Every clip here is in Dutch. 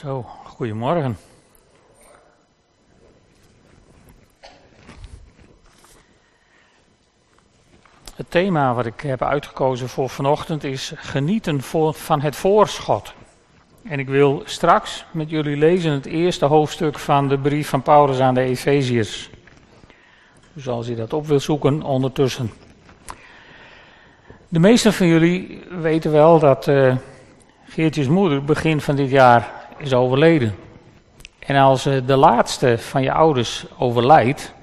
Zo, goedemorgen. Het thema wat ik heb uitgekozen voor vanochtend is genieten van het voorschot. En ik wil straks met jullie lezen het eerste hoofdstuk van de brief van Paulus aan de Efeziërs. Dus als je dat op wil zoeken ondertussen. De meesten van jullie weten wel dat uh, Geertjes moeder begin van dit jaar is overleden. En als uh, de laatste van je ouders overlijdt,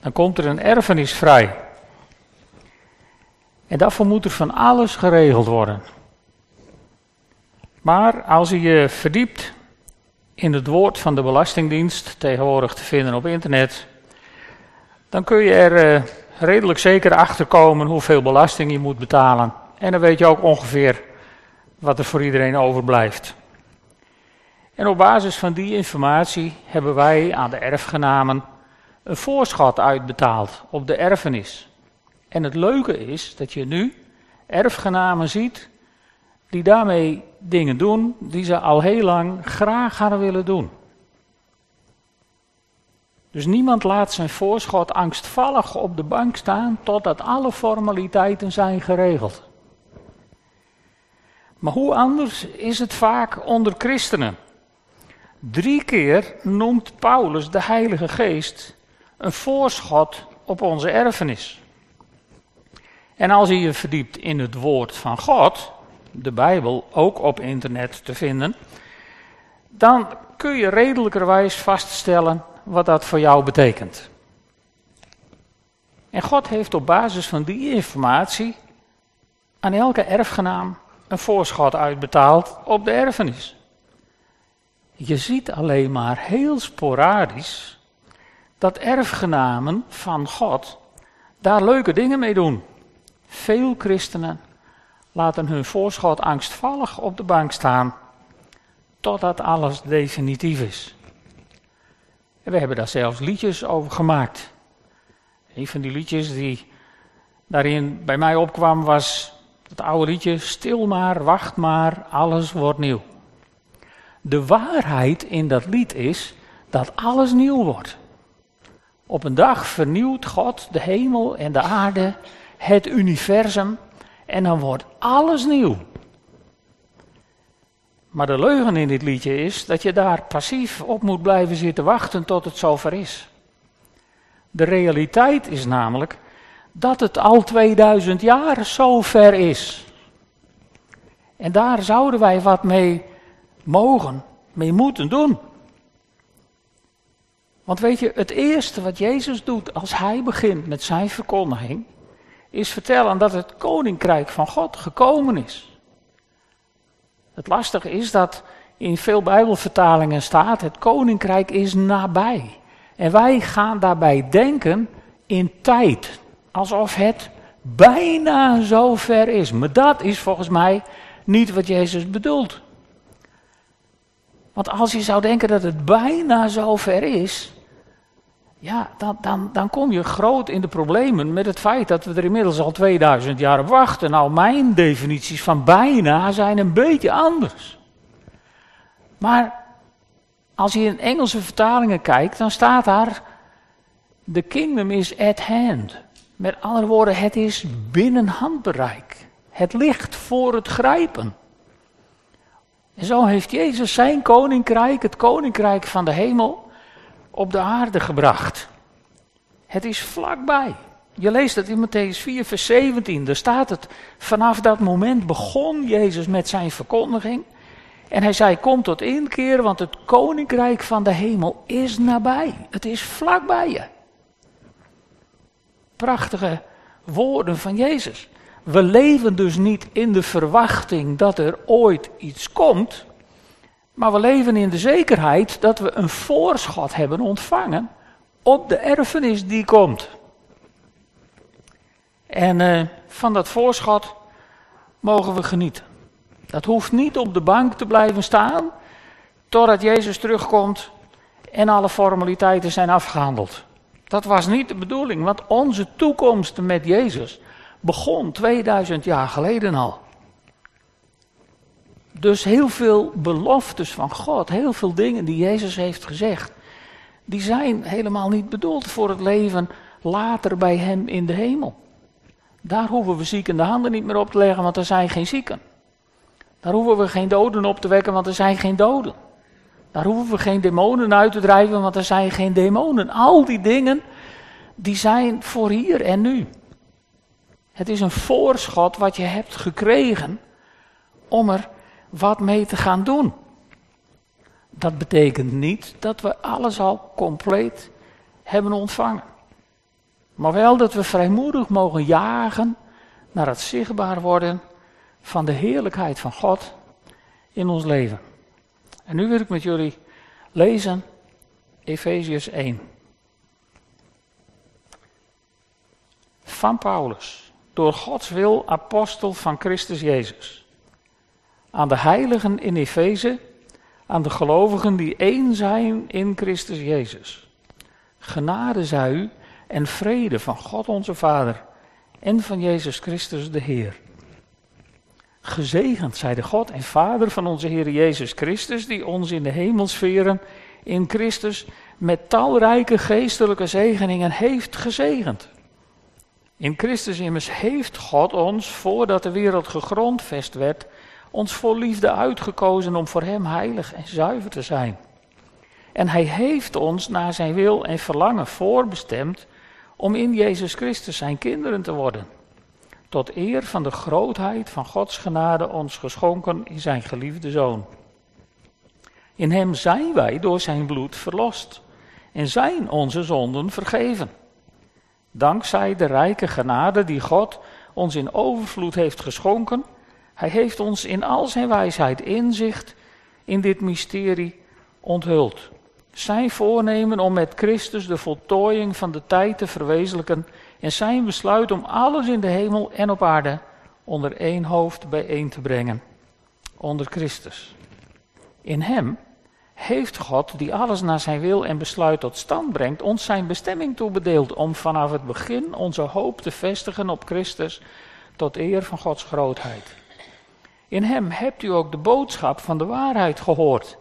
dan komt er een erfenis vrij. En daarvoor moet er van alles geregeld worden. Maar als je je verdiept in het woord van de Belastingdienst, tegenwoordig te vinden op internet, dan kun je er uh, redelijk zeker achter komen hoeveel belasting je moet betalen. En dan weet je ook ongeveer wat er voor iedereen overblijft. En op basis van die informatie hebben wij aan de erfgenamen een voorschot uitbetaald op de erfenis. En het leuke is dat je nu erfgenamen ziet die daarmee dingen doen die ze al heel lang graag hadden willen doen. Dus niemand laat zijn voorschot angstvallig op de bank staan totdat alle formaliteiten zijn geregeld. Maar hoe anders is het vaak onder christenen? Drie keer noemt Paulus de Heilige Geest een voorschot op onze erfenis. En als je je verdiept in het woord van God, de Bijbel ook op internet te vinden, dan kun je redelijkerwijs vaststellen wat dat voor jou betekent. En God heeft op basis van die informatie aan elke erfgenaam een voorschot uitbetaald op de erfenis. Je ziet alleen maar heel sporadisch dat erfgenamen van God daar leuke dingen mee doen. Veel christenen laten hun voorschot angstvallig op de bank staan totdat alles definitief is. En we hebben daar zelfs liedjes over gemaakt. Een van die liedjes die daarin bij mij opkwam was het oude liedje Stil maar, wacht maar, alles wordt nieuw. De waarheid in dat lied is dat alles nieuw wordt. Op een dag vernieuwt God de hemel en de aarde, het universum, en dan wordt alles nieuw. Maar de leugen in dit liedje is dat je daar passief op moet blijven zitten wachten tot het zover is. De realiteit is namelijk dat het al 2000 jaar zover is. En daar zouden wij wat mee mogen, mee moeten doen. Want weet je, het eerste wat Jezus doet als hij begint met zijn verkondiging, is vertellen dat het koninkrijk van God gekomen is. Het lastige is dat in veel Bijbelvertalingen staat: het koninkrijk is nabij. En wij gaan daarbij denken in tijd, alsof het bijna zover is. Maar dat is volgens mij niet wat Jezus bedoelt. Want als je zou denken dat het bijna zover is, ja, dan, dan, dan kom je groot in de problemen met het feit dat we er inmiddels al 2000 jaar op wachten. Nou, mijn definities van bijna zijn een beetje anders. Maar als je in Engelse vertalingen kijkt, dan staat daar: The kingdom is at hand. Met andere woorden, het is binnen handbereik. Het ligt voor het grijpen. En zo heeft Jezus zijn koninkrijk, het koninkrijk van de hemel, op de aarde gebracht. Het is vlakbij. Je leest het in Matthäus 4, vers 17. Daar staat het. Vanaf dat moment begon Jezus met zijn verkondiging. En hij zei: Kom tot inkeer, want het koninkrijk van de hemel is nabij. Het is vlakbij je. Prachtige woorden van Jezus. We leven dus niet in de verwachting dat er ooit iets komt. Maar we leven in de zekerheid dat we een voorschot hebben ontvangen op de erfenis die komt. En uh, van dat voorschot mogen we genieten. Dat hoeft niet op de bank te blijven staan totdat Jezus terugkomt en alle formaliteiten zijn afgehandeld. Dat was niet de bedoeling, want onze toekomst met Jezus begon 2000 jaar geleden al. Dus heel veel beloftes van God, heel veel dingen die Jezus heeft gezegd, die zijn helemaal niet bedoeld voor het leven later bij Hem in de hemel. Daar hoeven we zieken de handen niet meer op te leggen, want er zijn geen zieken. Daar hoeven we geen doden op te wekken, want er zijn geen doden. Daar hoeven we geen demonen uit te drijven, want er zijn geen demonen. Al die dingen, die zijn voor hier en nu. Het is een voorschot wat je hebt gekregen om er wat mee te gaan doen. Dat betekent niet dat we alles al compleet hebben ontvangen. Maar wel dat we vrijmoedig mogen jagen naar het zichtbaar worden van de heerlijkheid van God in ons leven. En nu wil ik met jullie lezen Efeziërs 1. Van Paulus, door Gods wil apostel van Christus Jezus. Aan de heiligen in Efeze, aan de gelovigen die één zijn in Christus Jezus. Genade zij u en vrede van God onze Vader en van Jezus Christus de Heer. Gezegend zij de God en Vader van onze Heer Jezus Christus, die ons in de hemelsferen in Christus met talrijke geestelijke zegeningen heeft gezegend. In Christus immers heeft God ons, voordat de wereld gegrondvest werd, ons vol liefde uitgekozen om voor Hem heilig en zuiver te zijn. En Hij heeft ons naar Zijn wil en verlangen voorbestemd om in Jezus Christus Zijn kinderen te worden tot eer van de grootheid van Gods genade ons geschonken in zijn geliefde Zoon. In hem zijn wij door zijn bloed verlost en zijn onze zonden vergeven. Dankzij de rijke genade die God ons in overvloed heeft geschonken, hij heeft ons in al zijn wijsheid inzicht in dit mysterie onthuld. Zijn voornemen om met Christus de voltooiing van de tijd te verwezenlijken en zijn besluit om alles in de hemel en op aarde onder één hoofd bijeen te brengen, onder Christus. In Hem heeft God, die alles naar zijn wil en besluit tot stand brengt, ons zijn bestemming toebedeeld om vanaf het begin onze hoop te vestigen op Christus tot eer van Gods grootheid. In Hem hebt u ook de boodschap van de waarheid gehoord,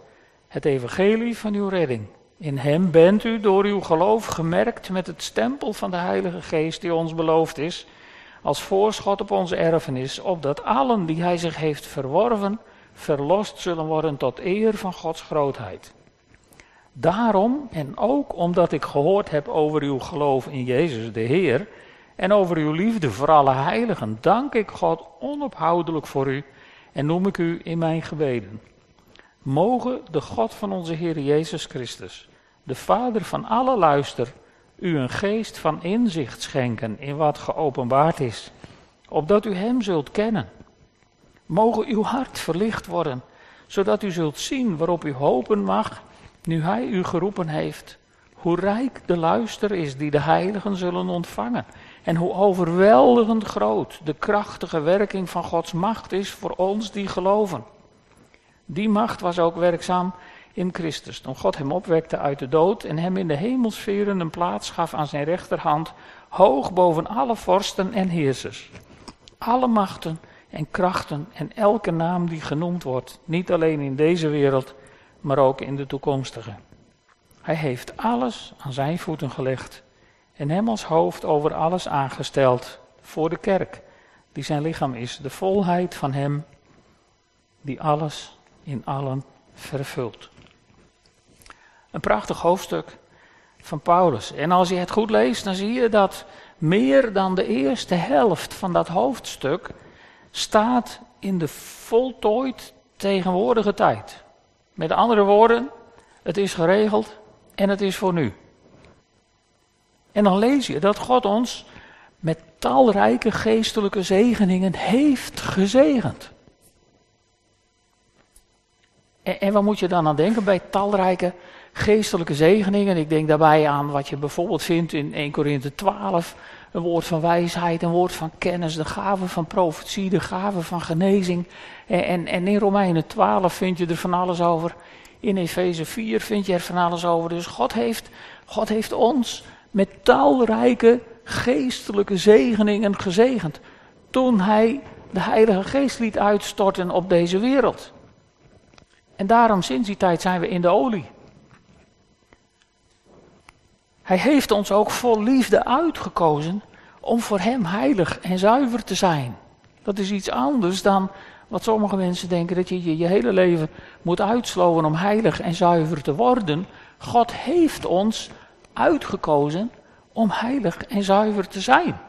het evangelie van uw redding. In Hem bent u door uw geloof gemerkt met het stempel van de Heilige Geest die ons beloofd is, als voorschot op onze erfenis, opdat allen die Hij zich heeft verworven, verlost zullen worden tot eer van Gods grootheid. Daarom, en ook omdat ik gehoord heb over uw geloof in Jezus de Heer, en over uw liefde voor alle heiligen, dank ik God onophoudelijk voor u en noem ik u in mijn gebeden. Mogen de God van onze Heer Jezus Christus, de Vader van alle luister, u een geest van inzicht schenken in wat geopenbaard is, opdat u Hem zult kennen. Mogen uw hart verlicht worden, zodat u zult zien waarop u hopen mag, nu Hij u geroepen heeft, hoe rijk de luister is die de heiligen zullen ontvangen, en hoe overweldigend groot de krachtige werking van Gods macht is voor ons die geloven. Die macht was ook werkzaam in Christus, toen God hem opwekte uit de dood en hem in de hemelsferen een plaats gaf aan zijn rechterhand, hoog boven alle vorsten en heersers. Alle machten en krachten en elke naam die genoemd wordt, niet alleen in deze wereld, maar ook in de toekomstige. Hij heeft alles aan zijn voeten gelegd en hem als hoofd over alles aangesteld voor de kerk, die zijn lichaam is, de volheid van hem die alles in allen vervult. Een prachtig hoofdstuk van Paulus. En als je het goed leest, dan zie je dat meer dan de eerste helft van dat hoofdstuk staat in de voltooid tegenwoordige tijd. Met andere woorden, het is geregeld en het is voor nu. En dan lees je dat God ons met talrijke geestelijke zegeningen heeft gezegend. En, wat moet je dan aan denken bij talrijke geestelijke zegeningen? Ik denk daarbij aan wat je bijvoorbeeld vindt in 1 Korinthe 12. Een woord van wijsheid, een woord van kennis, de gave van profetie, de gave van genezing. En, en, en in Romeinen 12 vind je er van alles over. In Efeze 4 vind je er van alles over. Dus God heeft, God heeft ons met talrijke geestelijke zegeningen gezegend. Toen hij de Heilige Geest liet uitstorten op deze wereld. En daarom sinds die tijd zijn we in de olie. Hij heeft ons ook vol liefde uitgekozen om voor Hem heilig en zuiver te zijn. Dat is iets anders dan wat sommige mensen denken, dat je je, hele leven moet uitsloven om heilig en zuiver te worden. God heeft ons uitgekozen om heilig en zuiver te zijn.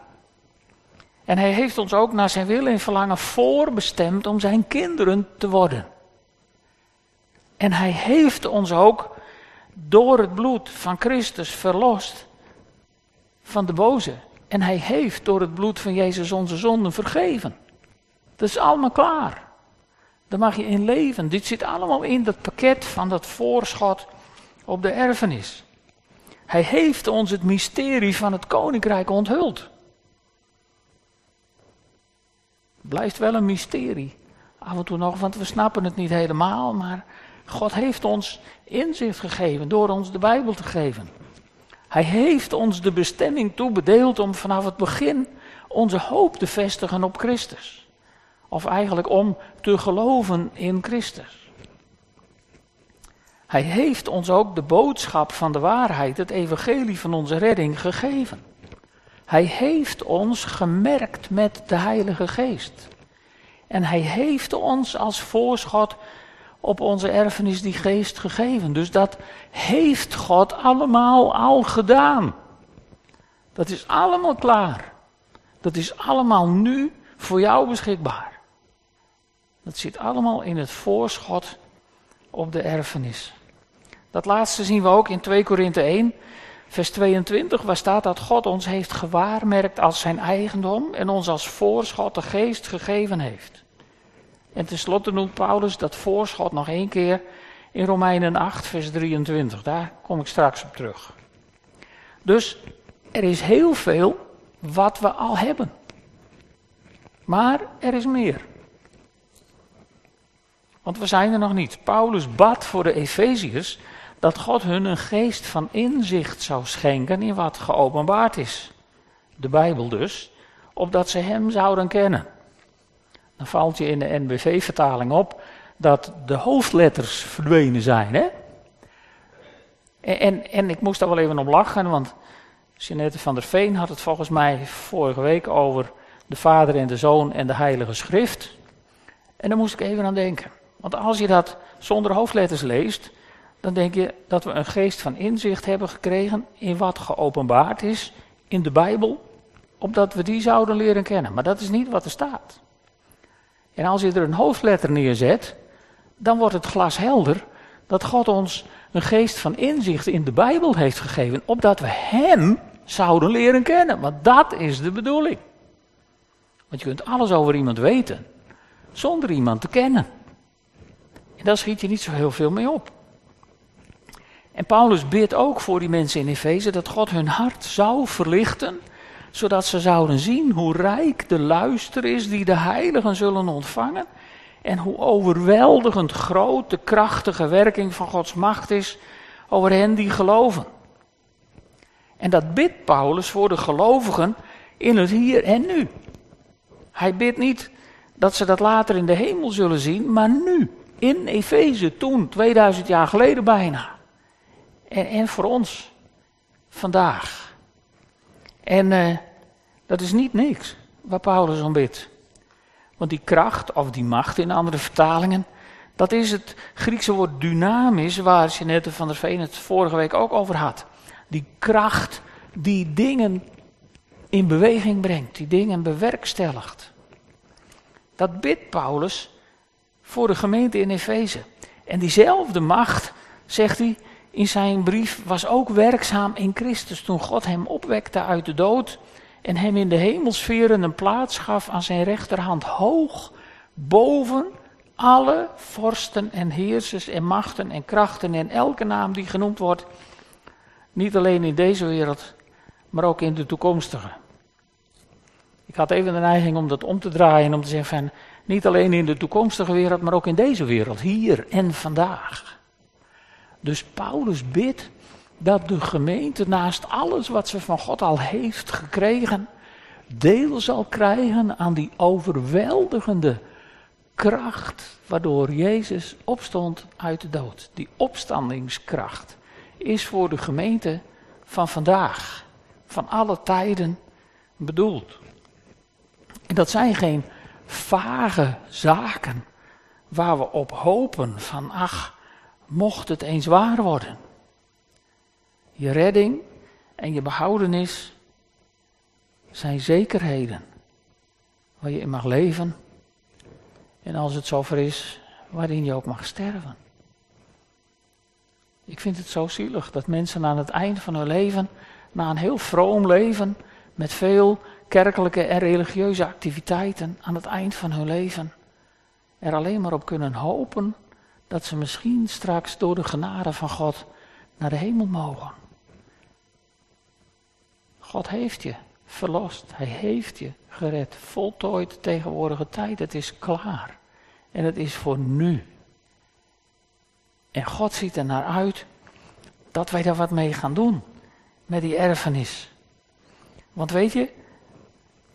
En hij heeft ons ook naar zijn wil en verlangen voorbestemd om zijn kinderen te worden. En hij heeft ons ook door het bloed van Christus verlost van de boze. En hij heeft door het bloed van Jezus onze zonden vergeven. Dat is allemaal klaar. Daar mag je in leven. Dit zit allemaal in dat pakket van dat voorschot op de erfenis. Hij heeft ons het mysterie van het koninkrijk onthuld. Blijft wel een mysterie. Af en toe nog, want we snappen het niet helemaal. Maar God heeft ons inzicht gegeven door ons de Bijbel te geven. Hij heeft ons de bestemming toebedeeld om vanaf het begin onze hoop te vestigen op Christus. Of eigenlijk om te geloven in Christus. Hij heeft ons ook de boodschap van de waarheid, het evangelie van onze redding, gegeven. Hij heeft ons gemerkt met de Heilige Geest. En hij heeft ons als voorschot op onze erfenis die geest gegeven. Dus dat heeft God allemaal al gedaan. Dat is allemaal klaar. Dat is allemaal nu voor jou beschikbaar. Dat zit allemaal in het voorschot op de erfenis. Dat laatste zien we ook in 2 Korinthe 1, vers 22, waar staat dat God ons heeft gewaarmerkt als zijn eigendom en ons als voorschot de geest gegeven heeft. En tenslotte noemt Paulus dat voorschot nog één keer in Romeinen 8, vers 23. Daar kom ik straks op terug. Dus er is heel veel wat we al hebben. Maar er is meer. Want we zijn er nog niet. Paulus bad voor de Efeziërs dat God hun een geest van inzicht zou schenken in wat geopenbaard is. De Bijbel dus, opdat ze Hem zouden kennen. Dan valt je in de NBV-vertaling op dat de hoofdletters verdwenen zijn. Hè? En, en, en, ik moest daar wel even om lachen, want Jeanette van der Veen had het volgens mij vorige week over de Vader en de Zoon en de Heilige Schrift. En daar moest ik even aan denken. Want als je dat zonder hoofdletters leest, dan denk je dat we een geest van inzicht hebben gekregen in wat geopenbaard is in de Bijbel, opdat we die zouden leren kennen. Maar dat is niet wat er staat. En als je er een hoofdletter neerzet, dan wordt het glashelder dat God ons een geest van inzicht in de Bijbel heeft gegeven, opdat we Hem zouden leren kennen. Want dat is de bedoeling. Want je kunt alles over iemand weten, zonder iemand te kennen. En daar schiet je niet zo heel veel mee op. En Paulus bidt ook voor die mensen in Efeze dat God hun hart zou verlichten, zodat ze zouden zien hoe rijk de luister is die de heiligen zullen ontvangen en hoe overweldigend groot de krachtige werking van Gods macht is over hen die geloven. En dat bidt Paulus voor de gelovigen in het hier en nu. Hij bidt niet dat ze dat later in de hemel zullen zien, maar nu, in Efeze, toen, 2000 jaar geleden bijna. En, en voor ons, vandaag. En uh, dat is niet niks waar Paulus om bidt. Want die kracht, of die macht in andere vertalingen, dat is het Griekse woord dynamisch, waar Jeanette van der Veen het vorige week ook over had. Die kracht die dingen in beweging brengt, die dingen bewerkstelligt. Dat bidt Paulus voor de gemeente in Efeze. En diezelfde macht, zegt hij in zijn brief, was ook werkzaam in Christus toen God hem opwekte uit de dood en hem in de hemelsferen een plaats gaf aan zijn rechterhand hoog boven alle vorsten en heersers en machten en krachten en elke naam die genoemd wordt, niet alleen in deze wereld, maar ook in de toekomstige. Ik had even de neiging om dat om te draaien en om te zeggen van niet alleen in de toekomstige wereld, maar ook in deze wereld, hier en vandaag. Dus Paulus bidt dat de gemeente naast alles wat ze van God al heeft gekregen, deel zal krijgen aan die overweldigende kracht waardoor Jezus opstond uit de dood. Die opstandingskracht is voor de gemeente van vandaag, van alle tijden bedoeld. En dat zijn geen vage zaken waar we op hopen van ach, mocht het eens waar worden. Je redding en je behoudenis zijn zekerheden waar je in mag leven en als het zover is, waarin je ook mag sterven. Ik vind het zo zielig dat mensen aan het eind van hun leven, na een heel vroom leven, met veel kerkelijke en religieuze activiteiten, aan het eind van hun leven, er alleen maar op kunnen hopen dat ze misschien straks door de genade van God naar de hemel mogen. God heeft je verlost. Hij heeft je gered. Voltooid tegenwoordige tijd. Het is klaar. En het is voor nu. En God ziet er naar uit dat wij daar wat mee gaan doen. Met die erfenis. Want weet je,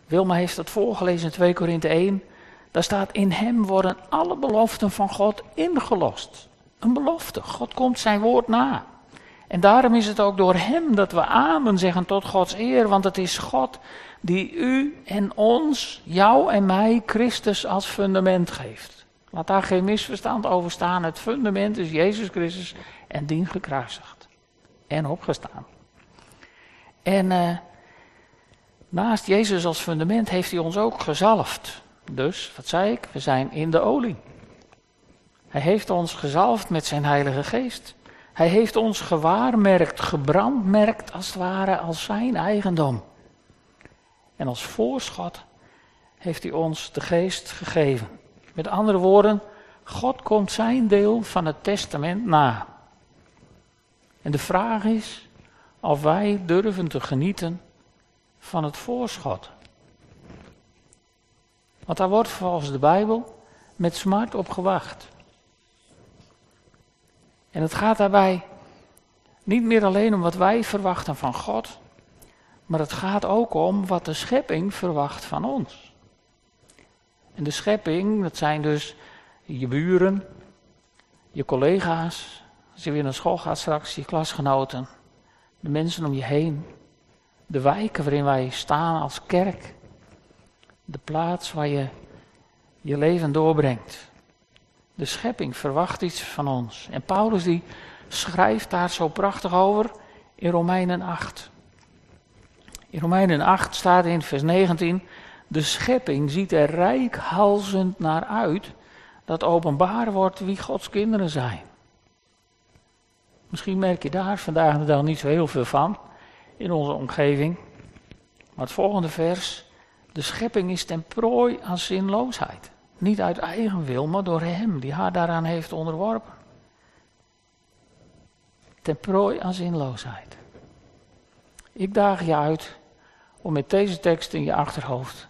Wilma heeft het voorgelezen in 2 Korinthe 1. Daar staat, in hem worden alle beloften van God ingelost. Een belofte. God komt zijn woord na. En daarom is het ook door Hem dat we amen zeggen tot Gods eer, want het is God die u en ons, jou en mij, Christus als fundament geeft. Laat daar geen misverstand over staan. Het fundament is Jezus Christus en dien gekruisigd en opgestaan. En uh, naast Jezus als fundament heeft hij ons ook gezalfd. Dus, wat zei ik? We zijn in de olie. Hij heeft ons gezalfd met zijn Heilige Geest. Hij heeft ons gewaarmerkt, gebrandmerkt als het ware als zijn eigendom. En als voorschot heeft hij ons de geest gegeven. Met andere woorden, God komt zijn deel van het testament na. En de vraag is of wij durven te genieten van het voorschot. Want daar wordt volgens de Bijbel met smart op gewacht. En het gaat daarbij niet meer alleen om wat wij verwachten van God, maar het gaat ook om wat de schepping verwacht van ons. En de schepping, dat zijn dus je buren, je collega's, als je weer naar school gaat straks, je klasgenoten, de mensen om je heen, de wijken waarin wij staan als kerk, de plaats waar je je leven doorbrengt. De schepping verwacht iets van ons. En Paulus die schrijft daar zo prachtig over in Romeinen 8. In Romeinen 8 staat in vers 19: De schepping ziet er rijkhalzend naar uit dat openbaar wordt wie Gods kinderen zijn. Misschien merk je daar vandaag de niet zo heel veel van in onze omgeving. Maar het volgende vers: De schepping is ten prooi aan zinloosheid. Niet uit eigen wil, maar door hem die haar daaraan heeft onderworpen. Ten prooi aan zinloosheid. Ik daag je uit om met deze tekst in je achterhoofd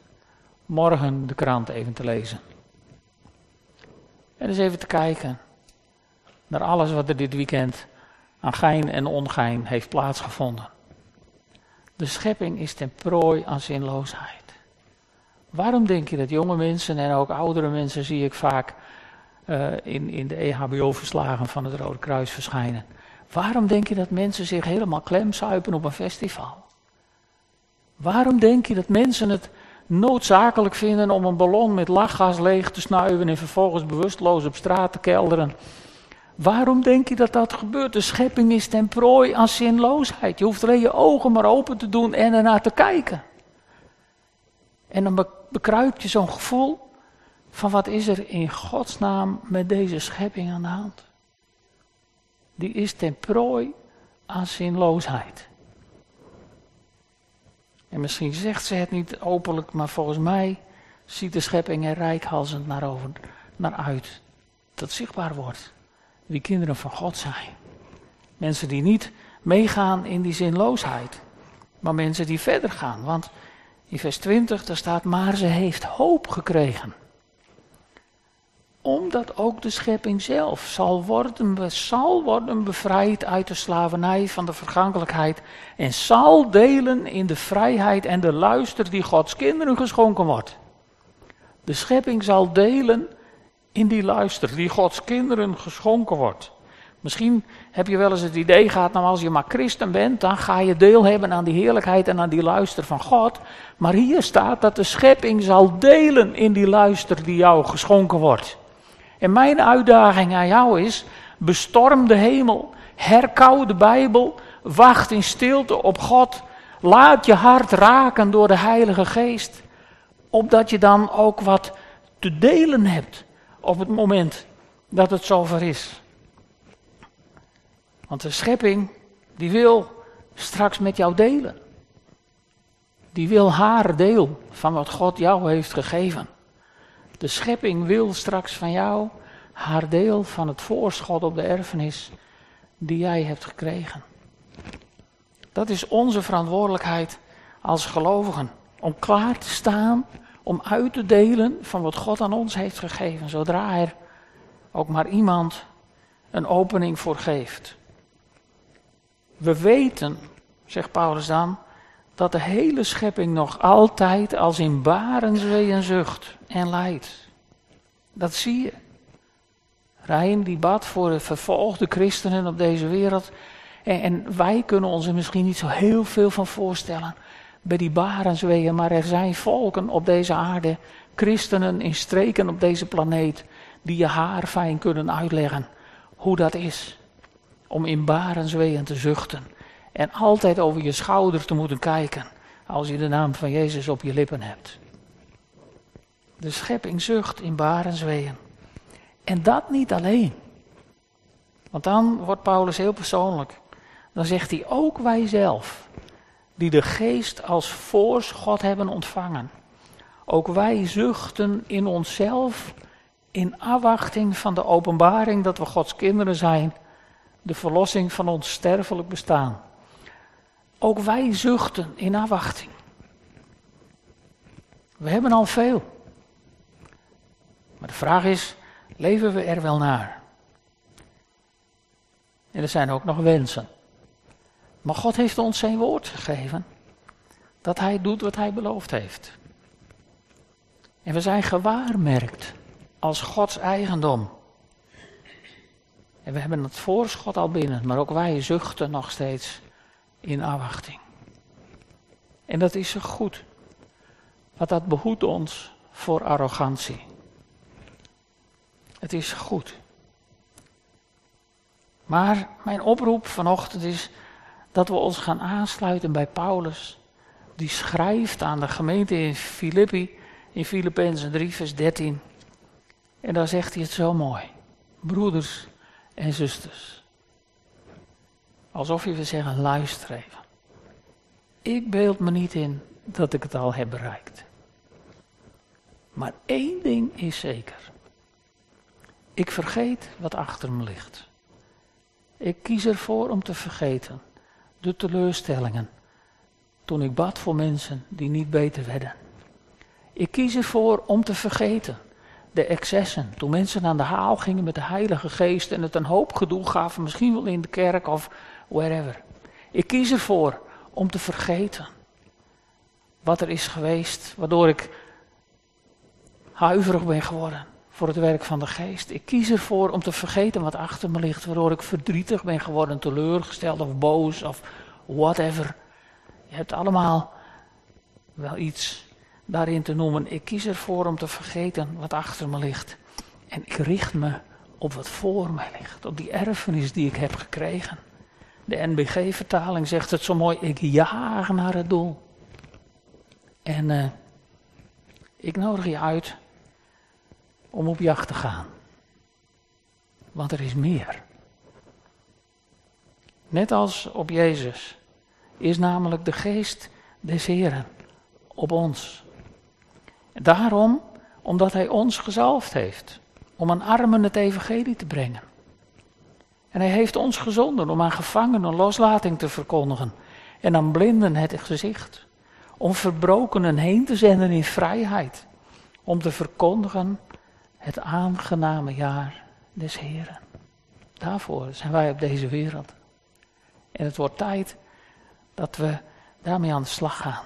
morgen de krant even te lezen. En eens even te kijken naar alles wat er dit weekend aan gein en ongein heeft plaatsgevonden. De schepping is ten prooi aan zinloosheid. Waarom denk je dat jonge mensen en ook oudere mensen zie ik vaak uh, in, in de EHBO-verslagen van het Rode Kruis verschijnen? Waarom denk je dat mensen zich helemaal klemzuipen op een festival? Waarom denk je dat mensen het noodzakelijk vinden om een ballon met lachgas leeg te snuiven en vervolgens bewusteloos op straat te kelderen? Waarom denk je dat dat gebeurt? De schepping is ten prooi aan zinloosheid. Je hoeft alleen je ogen maar open te doen en ernaar te kijken. En dan bekruipt je zo'n gevoel van wat is er in Gods naam met deze schepping aan de hand. Die is ten prooi aan zinloosheid. En misschien zegt ze het niet openlijk, maar volgens mij ziet de schepping er rijkhalsend naar, over, naar uit. Dat zichtbaar wordt. Wie kinderen van God zijn. Mensen die niet meegaan in die zinloosheid. Maar mensen die verder gaan. Want in vers 20, daar staat, maar ze heeft hoop gekregen. Omdat ook de schepping zelf zal worden, zal worden bevrijd uit de slavernij van de vergankelijkheid. En zal delen in de vrijheid en de luister die Gods kinderen geschonken wordt. De schepping zal delen in die luister die Gods kinderen geschonken wordt. Misschien heb je wel eens het idee gehad, nou als je maar christen bent, dan ga je deel hebben aan die heerlijkheid en aan die luister van God. Maar hier staat dat de schepping zal delen in die luister die jou geschonken wordt. En mijn uitdaging aan jou is, bestorm de hemel, herkauw de Bijbel, wacht in stilte op God, laat je hart raken door de Heilige Geest, opdat je dan ook wat te delen hebt op het moment dat het zover is. Want de schepping, die wil straks met jou delen. Die wil haar deel van wat God jou heeft gegeven. De schepping wil straks van jou haar deel van het voorschot op de erfenis die jij hebt gekregen. Dat is onze verantwoordelijkheid als gelovigen. Om klaar te staan, om uit te delen van wat God aan ons heeft gegeven. Zodra er ook maar iemand een opening voor geeft. We weten, zegt Paulus dan, dat de hele schepping nog altijd als in barenswee zucht en lijdt. Dat zie je. Rijn die bad voor de vervolgde christenen op deze wereld. En, en, wij kunnen ons er misschien niet zo heel veel van voorstellen bij die barensweeën, maar er zijn volken op deze aarde, christenen in streken op deze planeet, die je haar fijn kunnen uitleggen hoe dat is. Om in barensweeën te zuchten en altijd over je schouder te moeten kijken als je de naam van Jezus op je lippen hebt. De schepping zucht in barensweeën. En dat niet alleen. Want dan wordt Paulus heel persoonlijk. Dan zegt hij ook wij zelf, die de geest als voorschot hebben ontvangen. Ook wij zuchten in onszelf in afwachting van de openbaring dat we Gods kinderen zijn, de verlossing van ons sterfelijk bestaan. Ook wij zuchten in afwachting. We hebben al veel. Maar de vraag is, leven we er wel naar? En er zijn ook nog wensen. Maar God heeft ons zijn woord gegeven. Dat hij doet wat hij beloofd heeft. En we zijn gewaarmerkt als Gods eigendom. En we hebben het voorschot al binnen, maar ook wij zuchten nog steeds in afwachting. En dat is zo goed. Want dat behoedt ons voor arrogantie. Het is goed. Maar mijn oproep vanochtend is dat we ons gaan aansluiten bij Paulus. Die schrijft aan de gemeente in Filippi, in Filippenzen 3, vers 13. En daar zegt hij het zo mooi. Broeders en zusters. Alsof je wil zeggen, luister even. Ik beeld me niet in dat ik het al heb bereikt. Maar één ding is zeker. Ik vergeet wat achter me ligt. Ik kies ervoor om te vergeten de teleurstellingen toen ik bad voor mensen die niet beter werden. Ik kies ervoor om te vergeten de excessen. Toen mensen aan de haal gingen met de Heilige Geest en het een hoop gedoe gaven, misschien wel in de kerk of wherever. Ik kies ervoor om te vergeten wat er is geweest, waardoor ik huiverig ben geworden voor het werk van de geest. Ik kies ervoor om te vergeten wat achter me ligt, waardoor ik verdrietig ben geworden, teleurgesteld of boos of whatever. Je hebt allemaal wel iets daarin te noemen. Ik kies ervoor om te vergeten wat achter me ligt. En ik richt me op wat voor mij ligt, op die erfenis die ik heb gekregen. De NBG-vertaling zegt het zo mooi: ik jaag naar het doel. En uh, ik nodig je uit om op jacht te gaan. Want er is meer. Net als op Jezus is namelijk de geest des Heren op ons. Daarom, omdat Hij ons gezalfd heeft om aan armen het evangelie te brengen. En Hij heeft ons gezonden om aan gevangenen loslating te verkondigen en aan blinden het gezicht. Om verbrokenen heen te zenden in vrijheid. Om te verkondigen het aangename jaar des Heren. Daarvoor zijn wij op deze wereld. En het wordt tijd dat we daarmee aan de slag gaan.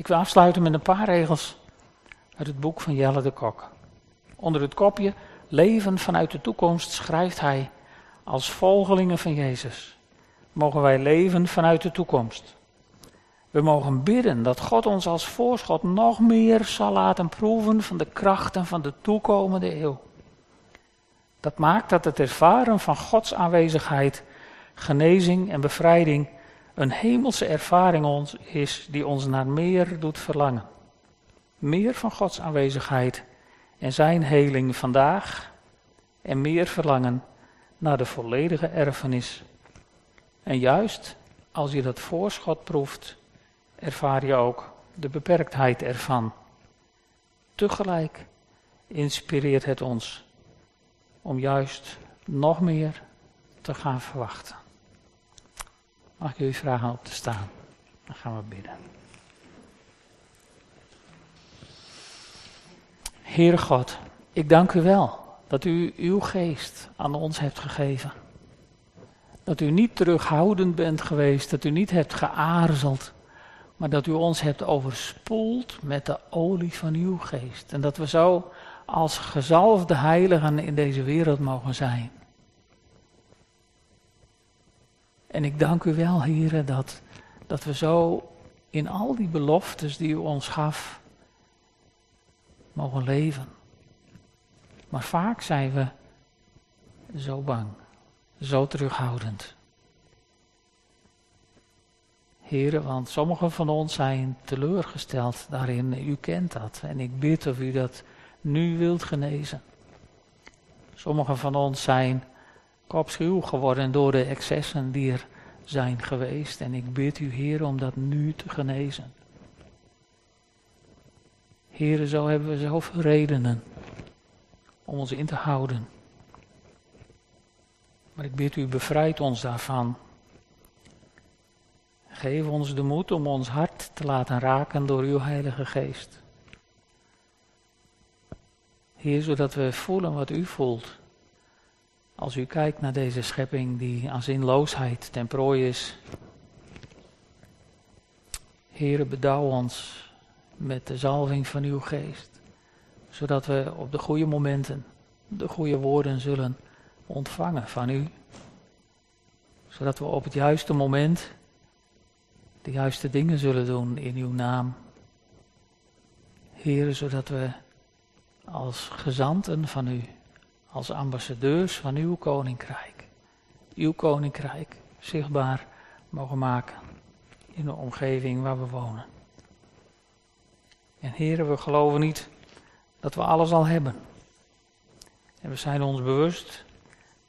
Ik wil afsluiten met een paar regels uit het boek van Jelle de Kok. Onder het kopje Leven vanuit de toekomst schrijft hij als volgelingen van Jezus. Mogen wij leven vanuit de toekomst. We mogen bidden dat God ons als voorschot nog meer zal laten proeven van de krachten van de toekomende eeuw. Dat maakt dat het ervaren van Gods aanwezigheid, genezing en bevrijding een hemelse ervaring ons is die ons naar meer doet verlangen. Meer van Gods aanwezigheid en zijn heling vandaag en meer verlangen naar de volledige erfenis. En juist als je dat voorschot proeft, ervaar je ook de beperktheid ervan. Tegelijk inspireert het ons om juist nog meer te gaan verwachten. Mag ik jullie vragen op te staan? Dan gaan we bidden. Heere God, ik dank u wel dat u uw geest aan ons hebt gegeven. Dat u niet terughoudend bent geweest, dat u niet hebt geaarzeld, maar dat u ons hebt overspoeld met de olie van uw geest. En dat we zo als gezalfde heiligen in deze wereld mogen zijn. En ik dank u wel, heren, dat, dat we zo in al die beloftes die u ons gaf, mogen leven. Maar vaak zijn we zo bang, zo terughoudend. Heren, want sommigen van ons zijn teleurgesteld daarin. U kent dat. En ik bid of u dat nu wilt genezen. Sommigen van ons zijn kopschuw geworden door de excessen die er zijn geweest. En ik bid u, Heer, om dat nu te genezen. Heren, zo hebben we zoveel redenen om ons in te houden. Maar ik bid u, bevrijd ons daarvan. Geef ons de moed om ons hart te laten raken door uw Heilige Geest. Heer, zodat we voelen wat u voelt. Als u kijkt naar deze schepping die aan zinloosheid ten prooi is. Heer, bedouw ons met de zalving van uw geest. Zodat we op de goede momenten de goede woorden zullen ontvangen van u. Zodat we op het juiste moment de juiste dingen zullen doen in uw naam. Heer, zodat we als gezanten van u, als ambassadeurs van uw koninkrijk, uw koninkrijk zichtbaar mogen maken in de omgeving waar we wonen. En heren, we geloven niet dat we alles al hebben. En we zijn ons bewust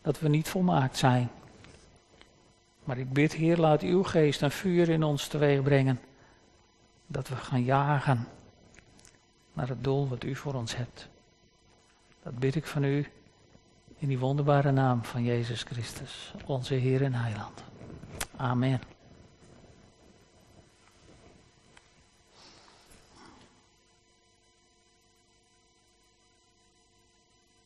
dat we niet volmaakt zijn. Maar ik bid, Heer, laat uw geest een vuur in ons teweeg brengen. Dat we gaan jagen naar het doel wat u voor ons hebt. Dat bid ik van u in die wonderbare naam van Jezus Christus, onze Heer en Heiland. Amen.